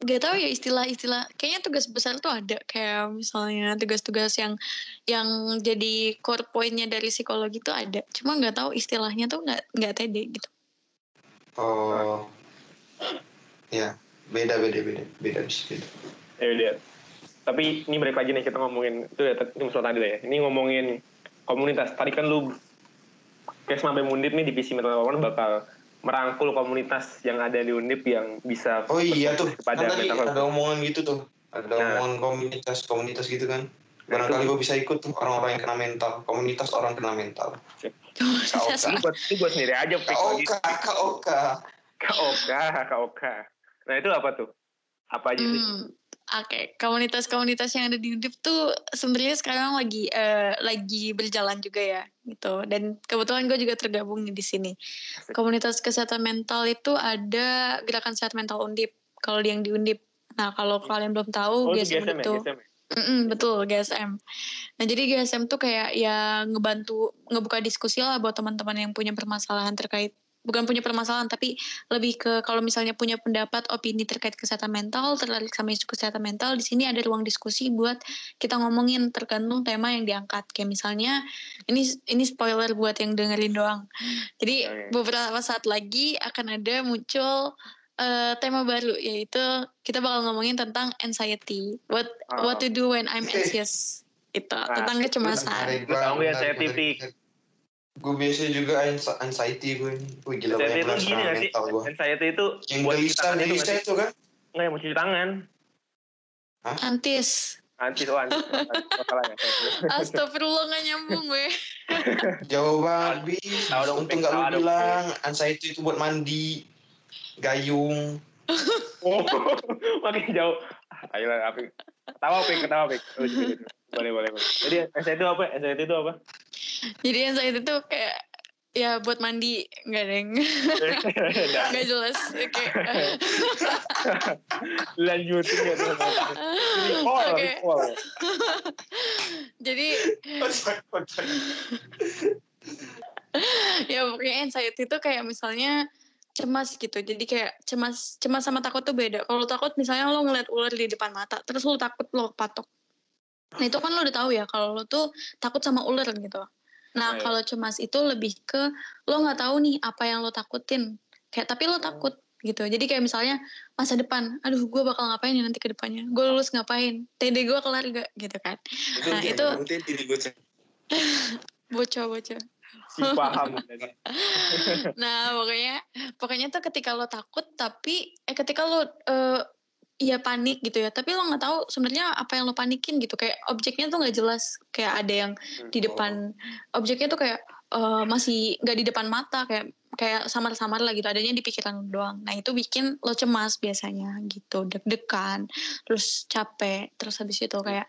gak tahu ya istilah-istilah kayaknya tugas besar tuh ada. Kayak misalnya tugas-tugas yang yang jadi core pointnya dari psikologi tuh ada. Cuma nggak tahu istilahnya tuh nggak nggak TD gitu. Oh. Ya beda beda beda. Beda beda. Udah. Tapi ini balik lagi nih kita ngomongin itu ya itu masalah tadi lah ya. Ini ngomongin komunitas. Tadi kan lu Kesma BEM Undip nih divisi mental health bakal merangkul komunitas yang ada di Undip yang bisa oh iya tuh berkontribusi kan kepada tadi ada omongan gitu tuh ada Nah. omongan komunitas komunitas gitu kan barangkali gue bisa ikut tuh orang-orang yang kena mental komunitas orang kena mental Komunitas Ini buat, ini buat sendiri aja. KOK KOK KOK, KOK. Nah itu apa tuh? Apa aja sih? Hmm, Oke, komunitas-komunitas yang ada di Undip tuh sebenarnya sekarang lagi eh, lagi berjalan juga ya, gitu. Dan kebetulan gue juga tergabung di sini. Komunitas kesehatan mental itu ada gerakan sehat mental Undip. Kalau yang di Undip, nah kalau kalian belum tahu, Oh GSM GSM ya? itu GSM ya? Mm-mm, betul GSM. Nah jadi GSM tuh kayak ya ngebantu ngebuka diskusi lah buat teman-teman yang punya permasalahan terkait bukan punya permasalahan tapi lebih ke kalau misalnya punya pendapat opini terkait kesehatan mental tertarik sama isu kesehatan mental di sini ada ruang diskusi buat kita ngomongin tergantung tema yang diangkat. Kayak misalnya ini ini spoiler buat yang dengerin doang. Jadi beberapa saat lagi akan ada muncul eh, tema baru yaitu kita bakal ngomongin tentang anxiety. What Ah. what to do when I'm anxious. Itu tentang kecemasan tahu ya, saya titik. Gue biasa juga anx- anxiety gue. Wih gila Anxiety banyak itu banget gini nggak sih? mental gue. Anxiety itu Yang buat cuci gelisah, tangan itu nggak gelisah sih? itu kan? Nggak, yang mau cuci tangan. antis Anti tuh anti. Salah ya. astagfirullah nggak nyambung gue Jauh banget, bis. Tahu dong, Untung gak tahu lu bilang. Anxiety itu buat mandi. Gayung. Oh, makin jauh. Ah, Ayolah, apa? Ketawa, Pik, ketawa, Pik. Oh, gitu, gitu. Boleh, boleh, boleh. Jadi, anxiety itu apa? Anxiety itu apa? jadi anxiety itu kayak ya buat mandi nggak deng Nah, nggak jelas oke Lanjutin ya. tuh. Recall, Oke. recall. jadi ya pokoknya anxiety itu kayak misalnya cemas gitu. Jadi kayak cemas cemas sama takut tuh beda. Kalau takut misalnya lo ngeliat ular di depan mata terus lo takut lo patok. Nah itu kan lo udah tahu ya kalau lo tuh takut sama ular gitu. Nah Iya. kalau cemas itu lebih ke lo nggak tahu nih apa yang lo takutin. Kayak tapi lo takut gitu. Jadi kayak misalnya masa depan aduh gue bakal ngapain ya nanti ke depannya? Gue lulus ngapain? TD gue kelar gak gitu kan. Nah, itu- Nanti ini gue cek. bocah-bocah Si paham. Nah, pokoknya pokoknya tuh ketika lo takut tapi eh ketika lo eh ya panik gitu ya, tapi lo nggak tahu sebenarnya apa yang lo panikin gitu. Kayak objeknya tuh nggak jelas. Kayak ada yang di depan objeknya tuh kayak eh, masih nggak di depan mata kayak kayak samar-samar lah gitu. Adanya di pikiran doang. Nah, itu bikin lo cemas biasanya gitu, deg-degan, terus capek, terus habis itu kayak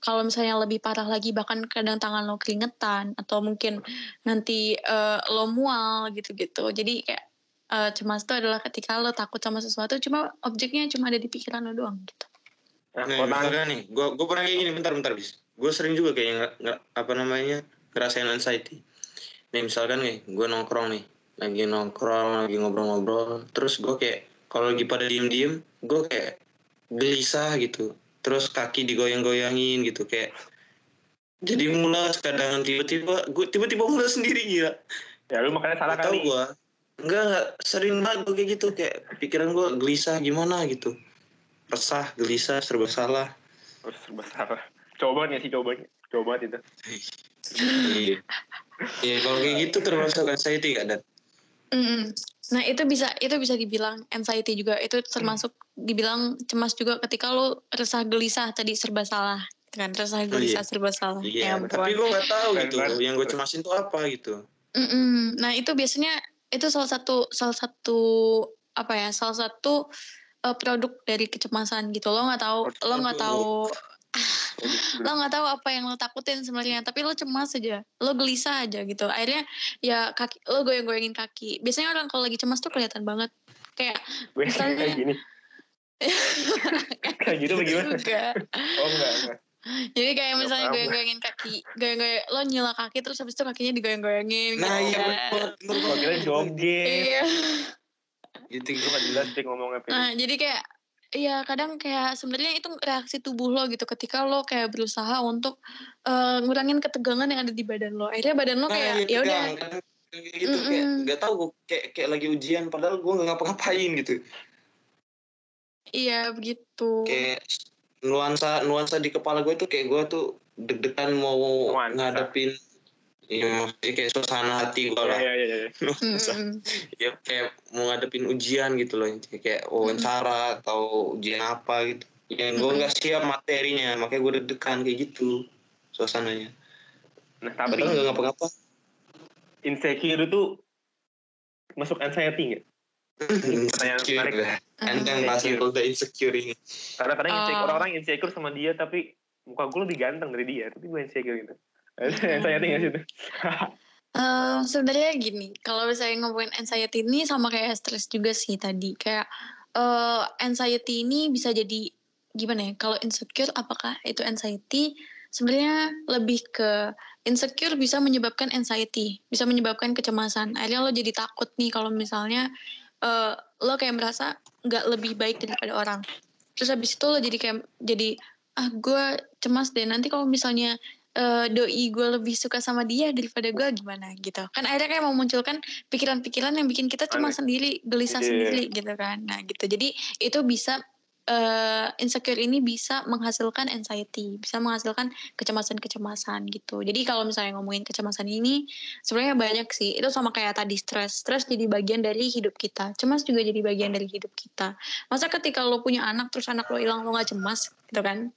kalau misalnya lebih parah lagi bahkan kadang tangan lo keringetan atau mungkin nanti eh, lo mual gitu-gitu. Jadi kayak eh, cemas itu adalah ketika lo takut sama sesuatu cuma objeknya cuma ada di pikiran lo doang gitu. Nah, Nih, nih, gue gue pernah kayak gini, bentar bentar bis. Gue sering juga kayak nggak nggak apa namanya ngerasain anxiety. Nih misalkan nih, gue nongkrong nih, lagi nongkrong, lagi ngobrol-ngobrol, terus gue kayak kalau lagi pada diem-diem, gue kayak gelisah gitu. Terus kaki digoyang-goyangin gitu kayak jadi mulas kadang tiba-tiba gue tiba-tiba mulas sendiri gila. ya lu makanya salah Gak tau kali. gue. Enggak, enggak sering banget gue kayak gitu kayak pikiran gue gelisah gimana gitu. Resah, gelisah, serba salah. Terus serba salah. Coba nih sih coba coba itu. Iya. Iya kalau kayak gitu termasuk anxiety gak dan? Mm-mm. Nah itu bisa itu bisa dibilang anxiety juga itu termasuk dibilang cemas juga ketika lo resah gelisah tadi serba salah kan resah gelisah serba salah Iya. Ya ampun. Tapi gue gak tahu gitu. Yang gue cemasin tuh apa gitu. Mm-mm. Nah itu biasanya itu salah satu salah satu apa ya salah satu uh, produk dari kecemasan gitu lo nggak tahu lo nggak tahu lo nggak tahu apa yang lo takutin sebenarnya tapi lo cemas aja lo gelisah aja gitu akhirnya ya kaki lo goyang-goyangin kaki biasanya orang kalau lagi cemas tuh kelihatan banget kayak Gue Misalnya- kayak gini. Kayak gitu bagaimana? juga Oh enggak, enggak. jadi kayak Nggak misalnya paham. goyang-goyangin kaki goyang-goyang lo nyela kaki terus habis itu kakinya digoyang-goyangin Nah gitu iya kan. bener Kalau kita jogging. iya Gitu Gue gak jelas sih ngomongnya. Nah, jadi kayak ya kadang kayak sebenarnya itu reaksi tubuh lo gitu ketika lo kayak berusaha untuk eh, ngurangin ketegangan yang ada di badan lo. Akhirnya badan lo Nah, kayak iya, ya udah tegang. Kadang kayak gitu kayak Mm-mm. gak tahu gue kayak kayak lagi ujian padahal gue gak ngapa-ngapain gitu. Iya begitu. Kayak nuansa nuansa di kepala gue tuh kayak gue tuh deg-degan mau Nuansa. ngadepin Iya, maksudnya kayak suasana hati gue Iya, lah. iya, iya. iya. Ya kayak mau ngadepin ujian gitu loh kayak wawancara atau ujian apa gitu yang gue nggak siap materinya makanya gue deg-degan kayak gitu suasananya Nah, tapi nggak ngapa-ngapa insecure itu masuk anxiety nggak? Pertanyaan insecure menarik. bahas Insecure. udah insecure ini Kadang-kadang insecure, Oh. orang-orang insecure sama dia tapi muka gue lebih ganteng dari dia, tapi gue insecure gitu. Anxiety nggak sih itu? Eh, sebenarnya gini, kalau misalnya ngomongin anxiety ini sama kayak stres juga sih tadi. Kayak eh anxiety ini bisa jadi gimana ya? Kalau insecure apakah itu anxiety? Sebenarnya lebih ke insecure bisa menyebabkan anxiety, bisa menyebabkan kecemasan. Akhirnya lo jadi takut nih kalau misalnya eh lo kayak merasa nggak lebih baik daripada orang. Terus habis itu lo jadi kayak jadi ah gue cemas deh nanti kalau misalnya eh, doi gue lebih suka sama dia daripada gue gimana gitu kan akhirnya kayak memunculkan pikiran-pikiran yang bikin kita cemas Aneh. sendiri gelisah Iya. sendiri gitu kan nah gitu jadi itu bisa uh, insecure ini bisa menghasilkan anxiety, bisa menghasilkan kecemasan-kecemasan gitu. Jadi kalau misalnya ngomongin kecemasan ini, sebenarnya banyak sih. Itu sama kayak tadi stres. Stres jadi bagian dari hidup kita. Cemas juga jadi bagian dari hidup kita. Masa ketika lo punya anak, terus anak lo hilang, lo gak cemas, gitu kan?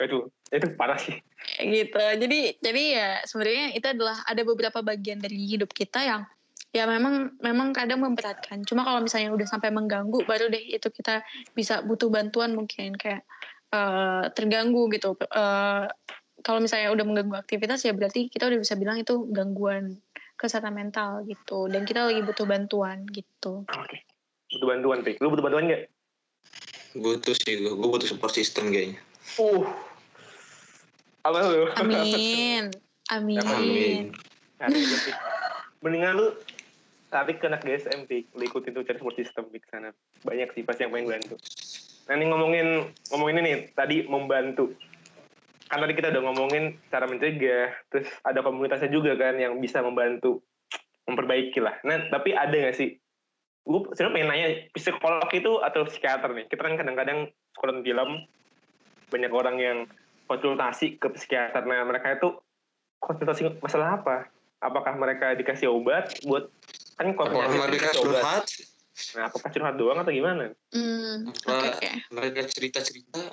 Itu, itu parah sih. Gitu. Jadi, jadi ya sebenarnya itu adalah ada beberapa bagian dari hidup kita yang ya memang memang kadang memberatkan. Cuma kalau misalnya udah sampai mengganggu baru deh itu kita bisa butuh bantuan mungkin. Kayak uh, terganggu gitu. Uh, kalau misalnya udah mengganggu aktivitas ya berarti kita udah bisa bilang itu gangguan kesehatan mental gitu. Dan kita lagi butuh bantuan gitu. Oke. Okay. butuh bantuan Pik. lu butuh bantuan nggak? Butuh sih gue butuh support system kayaknya. Uh. Apa lu? Amin. Amin, amin. mendingan lu tapi kena GSM sih ikutin tuh cari support system di sana. Banyak sih pasti yang pengen bantu. Nah ini ngomongin ngomongin ini tadi membantu. Kan tadi kita udah ngomongin cara mencegah terus ada komunitasnya juga kan yang bisa membantu memperbaiki lah. Nah tapi ada nggak sih? Gue sebenarnya pengen nanya psikolog itu atau psikiater nih? Kita kan kadang-kadang sekolah film banyak orang yang konsultasi ke psikiater. Nah mereka itu konsultasi masalah apa? Apakah mereka dikasih obat buat kan kalau mereka curhat nah apakah curhat doang atau gimana hmm, okay, okay. mereka cerita cerita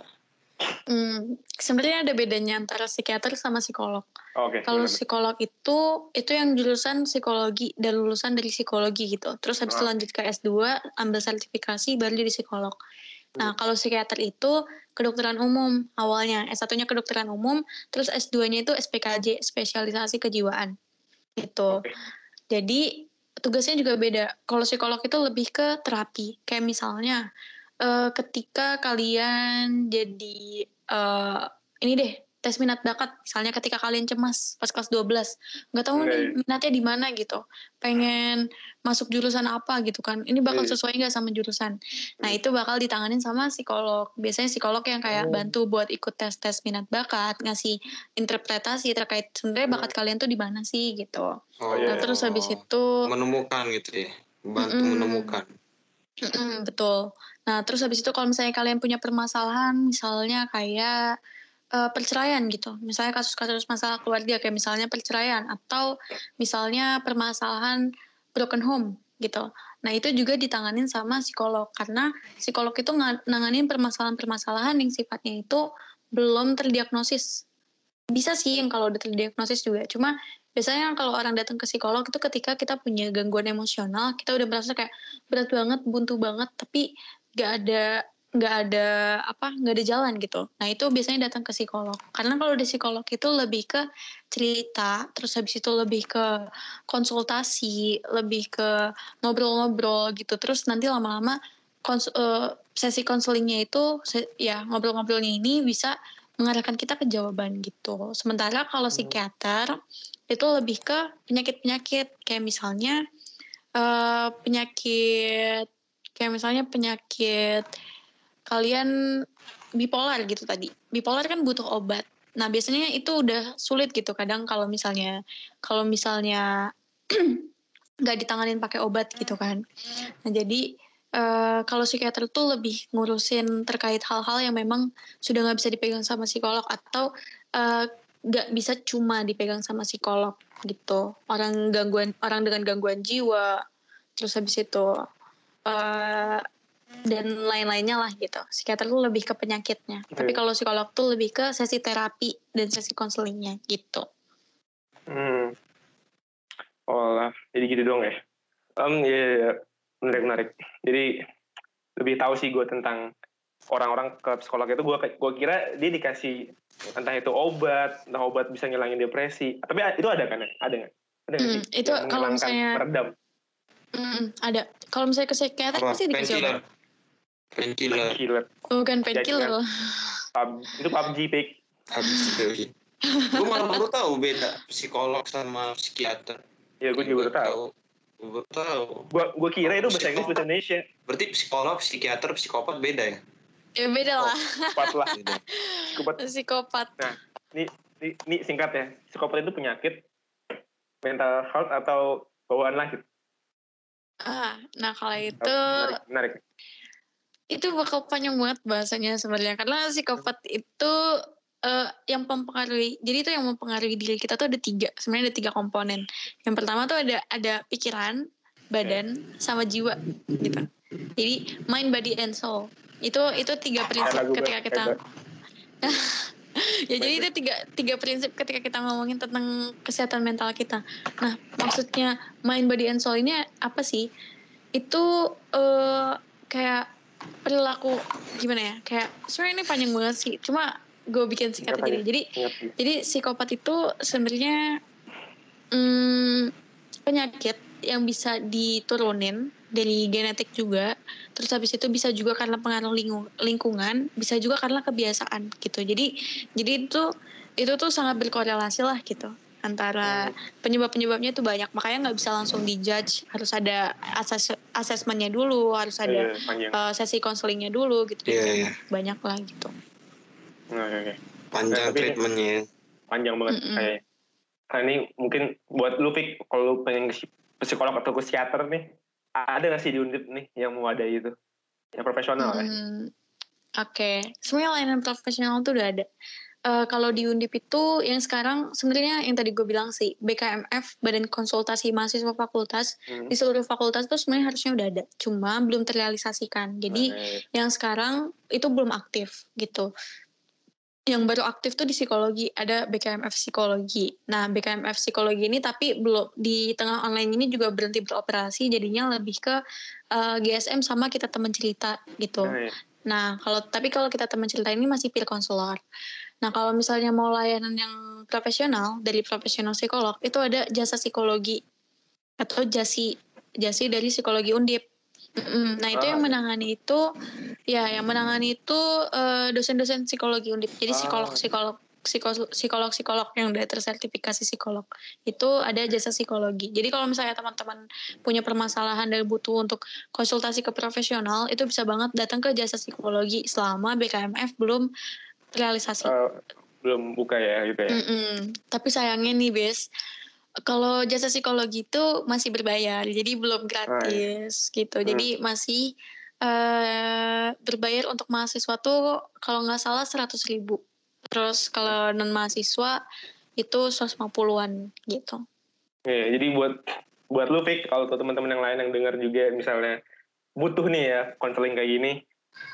Hmm, sebenarnya ada bedanya antara psikiater sama psikolog. Oh, okay, Kalau psikolog itu itu yang jurusan psikologi dan lulusan dari psikologi gitu. Terus habis oh. itu ah. lanjut ke S2, ambil sertifikasi baru jadi psikolog. Nah, hmm. kalau psikiater itu kedokteran umum awalnya. S1-nya kedokteran umum, terus S2-nya itu SPKJ, spesialisasi kejiwaan. Gitu. Okay. Jadi tugasnya juga beda. Kalau psikolog itu lebih ke terapi. Kayak misalnya uh, ketika kalian jadi uh, ini deh tes minat bakat misalnya ketika kalian cemas pas kelas 12 nggak tahu okay. nih minatnya di mana gitu. Pengen masuk jurusan apa gitu kan. Ini bakal sesuai nggak sama jurusan? Nah itu bakal ditanganin sama psikolog. Biasanya psikolog yang kayak oh. bantu buat ikut tes tes minat bakat ngasih interpretasi terkait sebenarnya bakat kalian tuh di mana sih gitu. Oh, nah terus habis itu menemukan gitu ya? Bantu mm -mm. menemukan. Mm -mm, betul. Nah terus habis itu kalau misalnya kalian punya permasalahan misalnya kayak uh, perceraian gitu. Misalnya kasus-kasus masalah keluarga kayak misalnya perceraian atau misalnya permasalahan broken home gitu. Nah, itu juga ditanganin sama psikolog karena psikolog itu nanganin permasalahan-permasalahan yang sifatnya itu belum terdiagnosis. Bisa sih yang kalau udah terdiagnosis juga. Cuma biasanya kalau orang datang ke psikolog itu ketika kita punya gangguan emosional, kita udah merasa kayak berat banget, buntu banget, tapi gak ada nggak ada apa nggak ada jalan gitu. Nah itu biasanya datang ke psikolog. Karena kalau di psikolog itu lebih ke cerita terus habis itu lebih ke konsultasi lebih ke ngobrol-ngobrol gitu. Terus nanti lama-lama kons uh, sesi konselingnya itu ya ngobrol-ngobrolnya ini bisa mengarahkan kita ke jawaban gitu. Sementara kalau hmm. psikiater itu lebih ke penyakit-penyakit. Kayak misalnya uh, penyakit kayak misalnya penyakit kalian bipolar gitu tadi. Bipolar kan butuh obat. Nah, biasanya itu udah sulit gitu kadang kalau misalnya kalau misalnya nggak ditanganin pakai obat gitu kan. Nah, jadi uh, kalau psikiater tuh lebih ngurusin terkait hal-hal yang memang sudah nggak bisa dipegang sama psikolog atau uh, nggak bisa cuma dipegang sama psikolog gitu. Orang gangguan orang dengan gangguan jiwa terus habis itu uh, dan lain-lainnya lah gitu. Psikiater tuh lebih ke penyakitnya. Hmm. Tapi kalau psikolog tuh lebih ke sesi terapi dan sesi konselingnya gitu. Hmm. Oh lah, jadi gitu dong ya. Um, ya, yeah, yeah. menarik menarik. Jadi lebih tahu sih gue tentang orang-orang ke psikolog itu gue gue kira dia dikasih entah itu obat, entah obat bisa ngilangin depresi. Tapi itu ada kan? Ada nggak? Ada nggak hmm, Itu kalau misalnya meredam. Hmm, ada. Kalau misalnya ke psikiater pasti dikasih obat. Painkiller. Painkiller. Bukan painkiller. Pub, itu PUBG, Pik. PUBG. gue malah baru tahu beda psikolog sama psikiater. Ya, gue juga baru tahu. Gue baru tahu. Gue gue kira itu bahasa Inggris bahasa Indonesia. Berarti psikolog, psikiater, psikopat beda ya? Ya beda lah. Psikopat lah. Psikopat. Psikopat. Nah, ini, ini, ini singkat ya. Psikopat itu penyakit mental health atau bawaan lahir. Ah, nah kalau itu menarik, menarik itu bakal panjang banget bahasanya sebenarnya. Karena psikopat itu uh, yang mempengaruhi jadi itu yang mempengaruhi diri kita tuh ada tiga. Sebenarnya ada tiga komponen. Yang pertama tuh ada ada pikiran badan sama jiwa gitu. Jadi mind body and soul. Itu itu tiga prinsip ketika kita ya jadi itu tiga tiga prinsip ketika kita ngomongin tentang kesehatan mental kita. Nah maksudnya mind body and soul ini apa sih? Itu uh, kayak perilaku gimana ya kayak sebenarnya ini panjang banget sih cuma gue bikin singkat aja jadi jadi psikopat itu sebenarnya hmm, penyakit yang bisa diturunin dari genetik juga terus habis itu bisa juga karena pengaruh lingkungan bisa juga karena kebiasaan gitu. Jadi jadi itu itu tuh sangat berkorelasi lah gitu antara penyebab-penyebabnya itu banyak. Makanya nggak bisa langsung dijudge. Harus ada ases asesmennya dulu harus ada yeah, uh, sesi konselingnya dulu gitu. Yeah, yeah. banyak lah gitu. Nah, okay. panjang nah, treatmentnya. panjang banget mm -mm. kayak nah, ini mungkin buat lu pik kalau lu pengen psikolog atau psikiater nih ada nggak sih di unit nih yang mewadai itu? Yang profesional hmm, ya oke. Okay. sebenarnya layanan profesional tuh udah ada uh, kalau di Undip itu yang sekarang sebenarnya yang tadi gue bilang sih BKMF Badan Konsultasi Mahasiswa Fakultas hmm. di seluruh fakultas itu sebenarnya harusnya udah ada cuma belum terrealisasikan jadi hmm. yang sekarang itu belum aktif gitu yang baru aktif tuh di psikologi ada BKMF psikologi. Nah BKMF psikologi ini tapi belum di tengah online ini juga berhenti beroperasi jadinya lebih ke uh, eh, GSM sama kita teman cerita gitu. Hmm. Nah kalau tapi kalau kita teman cerita ini masih peer konselor. Nah, kalau misalnya mau layanan yang profesional dari profesional psikolog, itu ada jasa psikologi atau jasi jasi dari psikologi undip. Nah, itu yang ah. menangani itu ya yang menangani itu uh, dosen-dosen psikologi undip. Jadi ah. psikolog-psikolog psikolog-psikolog yang udah tersertifikasi psikolog itu ada jasa psikologi. Jadi kalau misalnya teman-teman punya permasalahan dan butuh untuk konsultasi ke profesional, itu bisa banget datang ke jasa psikologi selama BKMF belum realisasi uh, belum buka ya gitu ya mm -mm. tapi sayangnya nih bes kalau jasa psikologi itu masih berbayar jadi belum gratis oh, iya. gitu hmm. jadi masih uh, berbayar untuk mahasiswa tuh kalau nggak salah seratus ribu terus kalau non mahasiswa itu 150-an gitu ya, jadi buat buat lu Fik, kalau teman-teman yang lain yang dengar juga misalnya butuh nih ya konseling kayak gini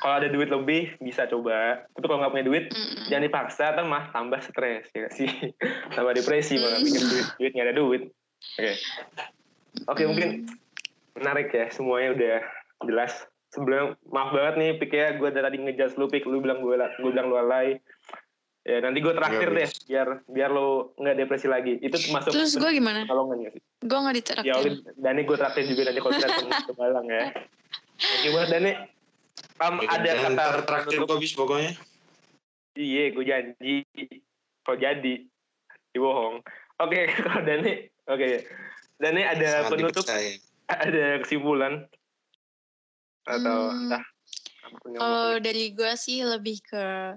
kalau ada duit lebih bisa coba. Tapi kalau nggak punya duit mm. jangan dipaksa atau mah tambah stres ya sih? Tambah depresi malah pikir duit duit nggak ada duit. Oke. Okay. oke okay, mm. mungkin menarik ya semuanya udah jelas. Sebelum maaf banget nih pik ya. Gue tadi ngejas lu pik. Lu bilang gue gue bilang lu alay ya nanti gue terakhir deh biar biar lo nggak depresi lagi. Itu masuk terus gue gimana? kalau nggak sih? Gue nggak ditraktir ya Dani gue traktir juga nanti kalau kita ke Balang ya. Gimana Dani Um, ada kata terakhir kok bis pokoknya. Iya, gue janji. Kok jadi? Dibohong. Oke, okay, kalau Dani, oke. Okay. Dani ada Sangat penutup, dipercaya. ada kesimpulan atau hmm, entah. Kalau dari gue sih lebih ke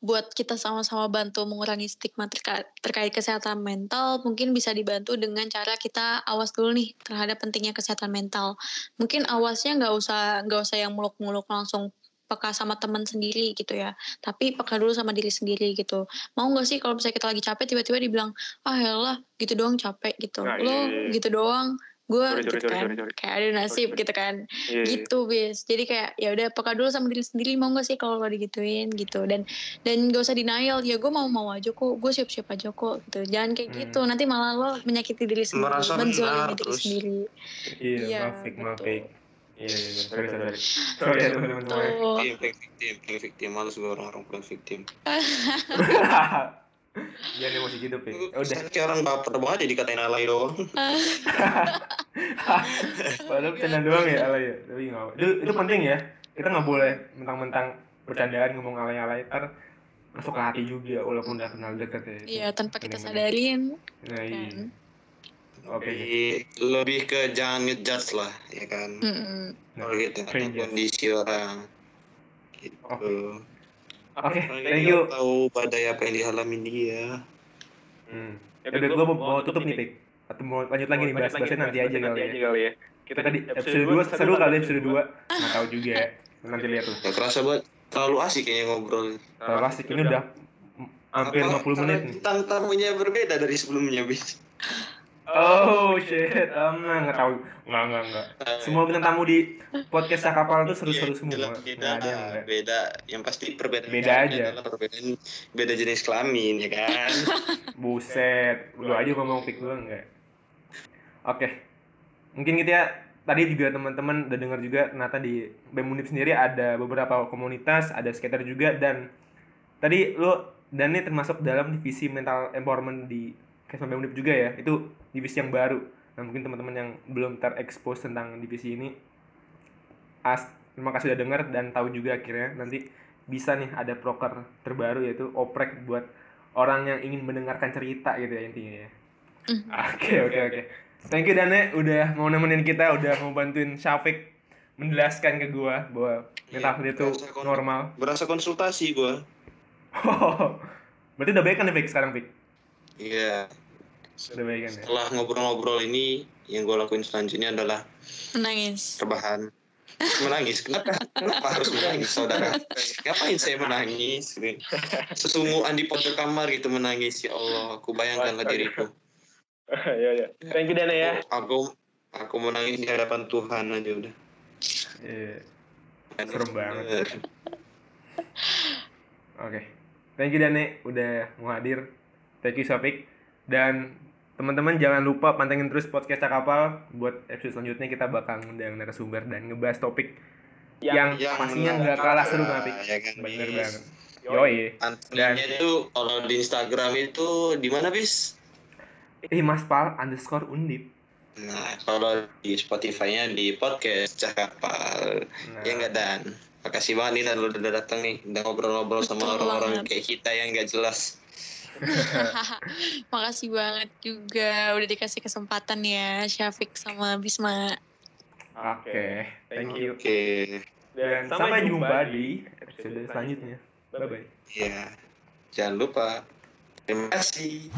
buat kita sama-sama bantu mengurangi stigma terka terkait kesehatan mental mungkin bisa dibantu dengan cara kita awas dulu nih terhadap pentingnya kesehatan mental. Mungkin awasnya nggak usah nggak usah yang muluk-muluk langsung peka sama teman sendiri gitu ya. Tapi peka dulu sama diri sendiri gitu. Mau nggak sih kalau misalnya kita lagi capek tiba-tiba dibilang ah ya gitu doang capek gitu. Nah, lo iya, iya. gitu doang gue gitu sorry, kan sorry, sorry. kayak ada nasib sorry. gitu kan yeah, iya. gitu bis jadi kayak ya udah peka dulu sama diri sendiri mau gak sih kalau lo digituin gitu dan dan gak usah denial ya gue mau mau aja kok gue siap siap aja kok gitu jangan kayak hmm. gitu nanti malah lo menyakiti diri sendiri menzolimi diri sendiri iya ya, maafik maafik Iya, iya, iya, sorry, sorry. Sorry teman-teman semuanya. Victim, victim, victim. Males gue orang-orang bukan victim. Jangan emosi gitu, Pi. Ya udah. Kayak orang baper banget jadi dikatain alay doang. Padahal bercanda doang ya alay ya. Tapi nggak itu, itu penting ya. Kita nggak boleh mentang-mentang bercandaan ngomong alay-alay. Ntar masuk ke hati juga walaupun udah kenal deket ya. Iya, tanpa kita sadarin. Nah, iya. Kan. Oke. Okay. Lebih ke jangan ngejudge lah, ya kan. Mm -hmm. Kalau gitu, kondisi orang. Gitu. Okay. Oke, okay, thank you. Tahu badai apa yang dialami dia. Hmm. Ya, udah gue mau, mau tutup nih, Pik. Atau mau lanjut lagi nih, bahas-bahasnya nanti aja kali ya. kali ya. Kita tadi episode 2 seru kali episode 2. Enggak tahu juga. Nanti lihat tuh. Gak kerasa banget. Terlalu asik kayaknya ngobrol. Terlalu asik ini udah hampir Apa- 50 menit nih. Bintang tamunya berbeda dari sebelumnya, bis. Oh shit, oh, enggak, enggak tahu. Enggak, enggak, enggak. Semua bintang tamu di podcast Cakapal tuh seru-seru semua. Beda, ada yang enggak. beda. Yang pasti perbedaan Beda aja. adalah perbedaan beda jenis kelamin ya kan. Buset, lu aja ngomong fix gua enggak. Oke. Mungkin gitu ya. Tadi juga teman-teman udah dengar juga ternyata di BEM Undip sendiri ada beberapa komunitas, ada skater juga dan tadi lu dan ini termasuk dalam divisi mental empowerment di BEM Undip juga ya. Itu divisi yang baru. Nah, mungkin teman-teman yang belum terekspos tentang divisi ini as terima kasih udah dengar dan tahu juga akhirnya nanti bisa nih ada proker terbaru yaitu oprek buat orang yang ingin mendengarkan cerita gitu ya intinya ya. Mhm. Oke oke oke. Thank you Dane udah mau nemenin kita, udah mau bantuin Syafiq menjelaskan ke gua bahwa mental health itu berasa normal. Berasa konsultasi gua. Berarti udah baik kan Fik sekarang Fik? Iya. Udah baik kan ya? Setelah ngobrol-ngobrol ini, yang gue lakuin selanjutnya adalah Menangis. rebahan. Menangis. Kenapa? Kenapa harus menangis, saudara? Ngapain saya menangis? Sesungguhan di pojok kamar gitu menangis. Ya Allah, aku bayangkanlah diriku. ya ya. Thank you Dana ya. Aku aku menangis di hadapan Tuhan aja udah. Iya. Serem banget. Oke. Thank you Dane udah mau hadir. Thank you Syafiq. Dan teman-teman jangan lupa pantengin terus podcast Cakapal buat episode selanjutnya kita bakal ngundang narasumber dan ngebahas topik yang, Yang pastinya menarik. nggak kalah seru Syafiq. ya kan, Bener banget. Yoi. Antenya itu kalau di Instagram itu di mana bis? Eh Mas Pal underscore undip. Nah, kalau di Spotify-nya di podcast Cakapal. Nah, Ya enggak Dan. Makasih banget nih Dan lu udah datang nih. Udah ngobrol-ngobrol sama orang-orang banget. kayak kita yang nggak jelas. Makasih banget juga udah dikasih kesempatan ya Syafiq sama Bisma. Oke. Thank you. Oke. Dan sampai jumpa di episode selanjutnya. Bye bye. Ya. Jangan lupa. Terima kasih.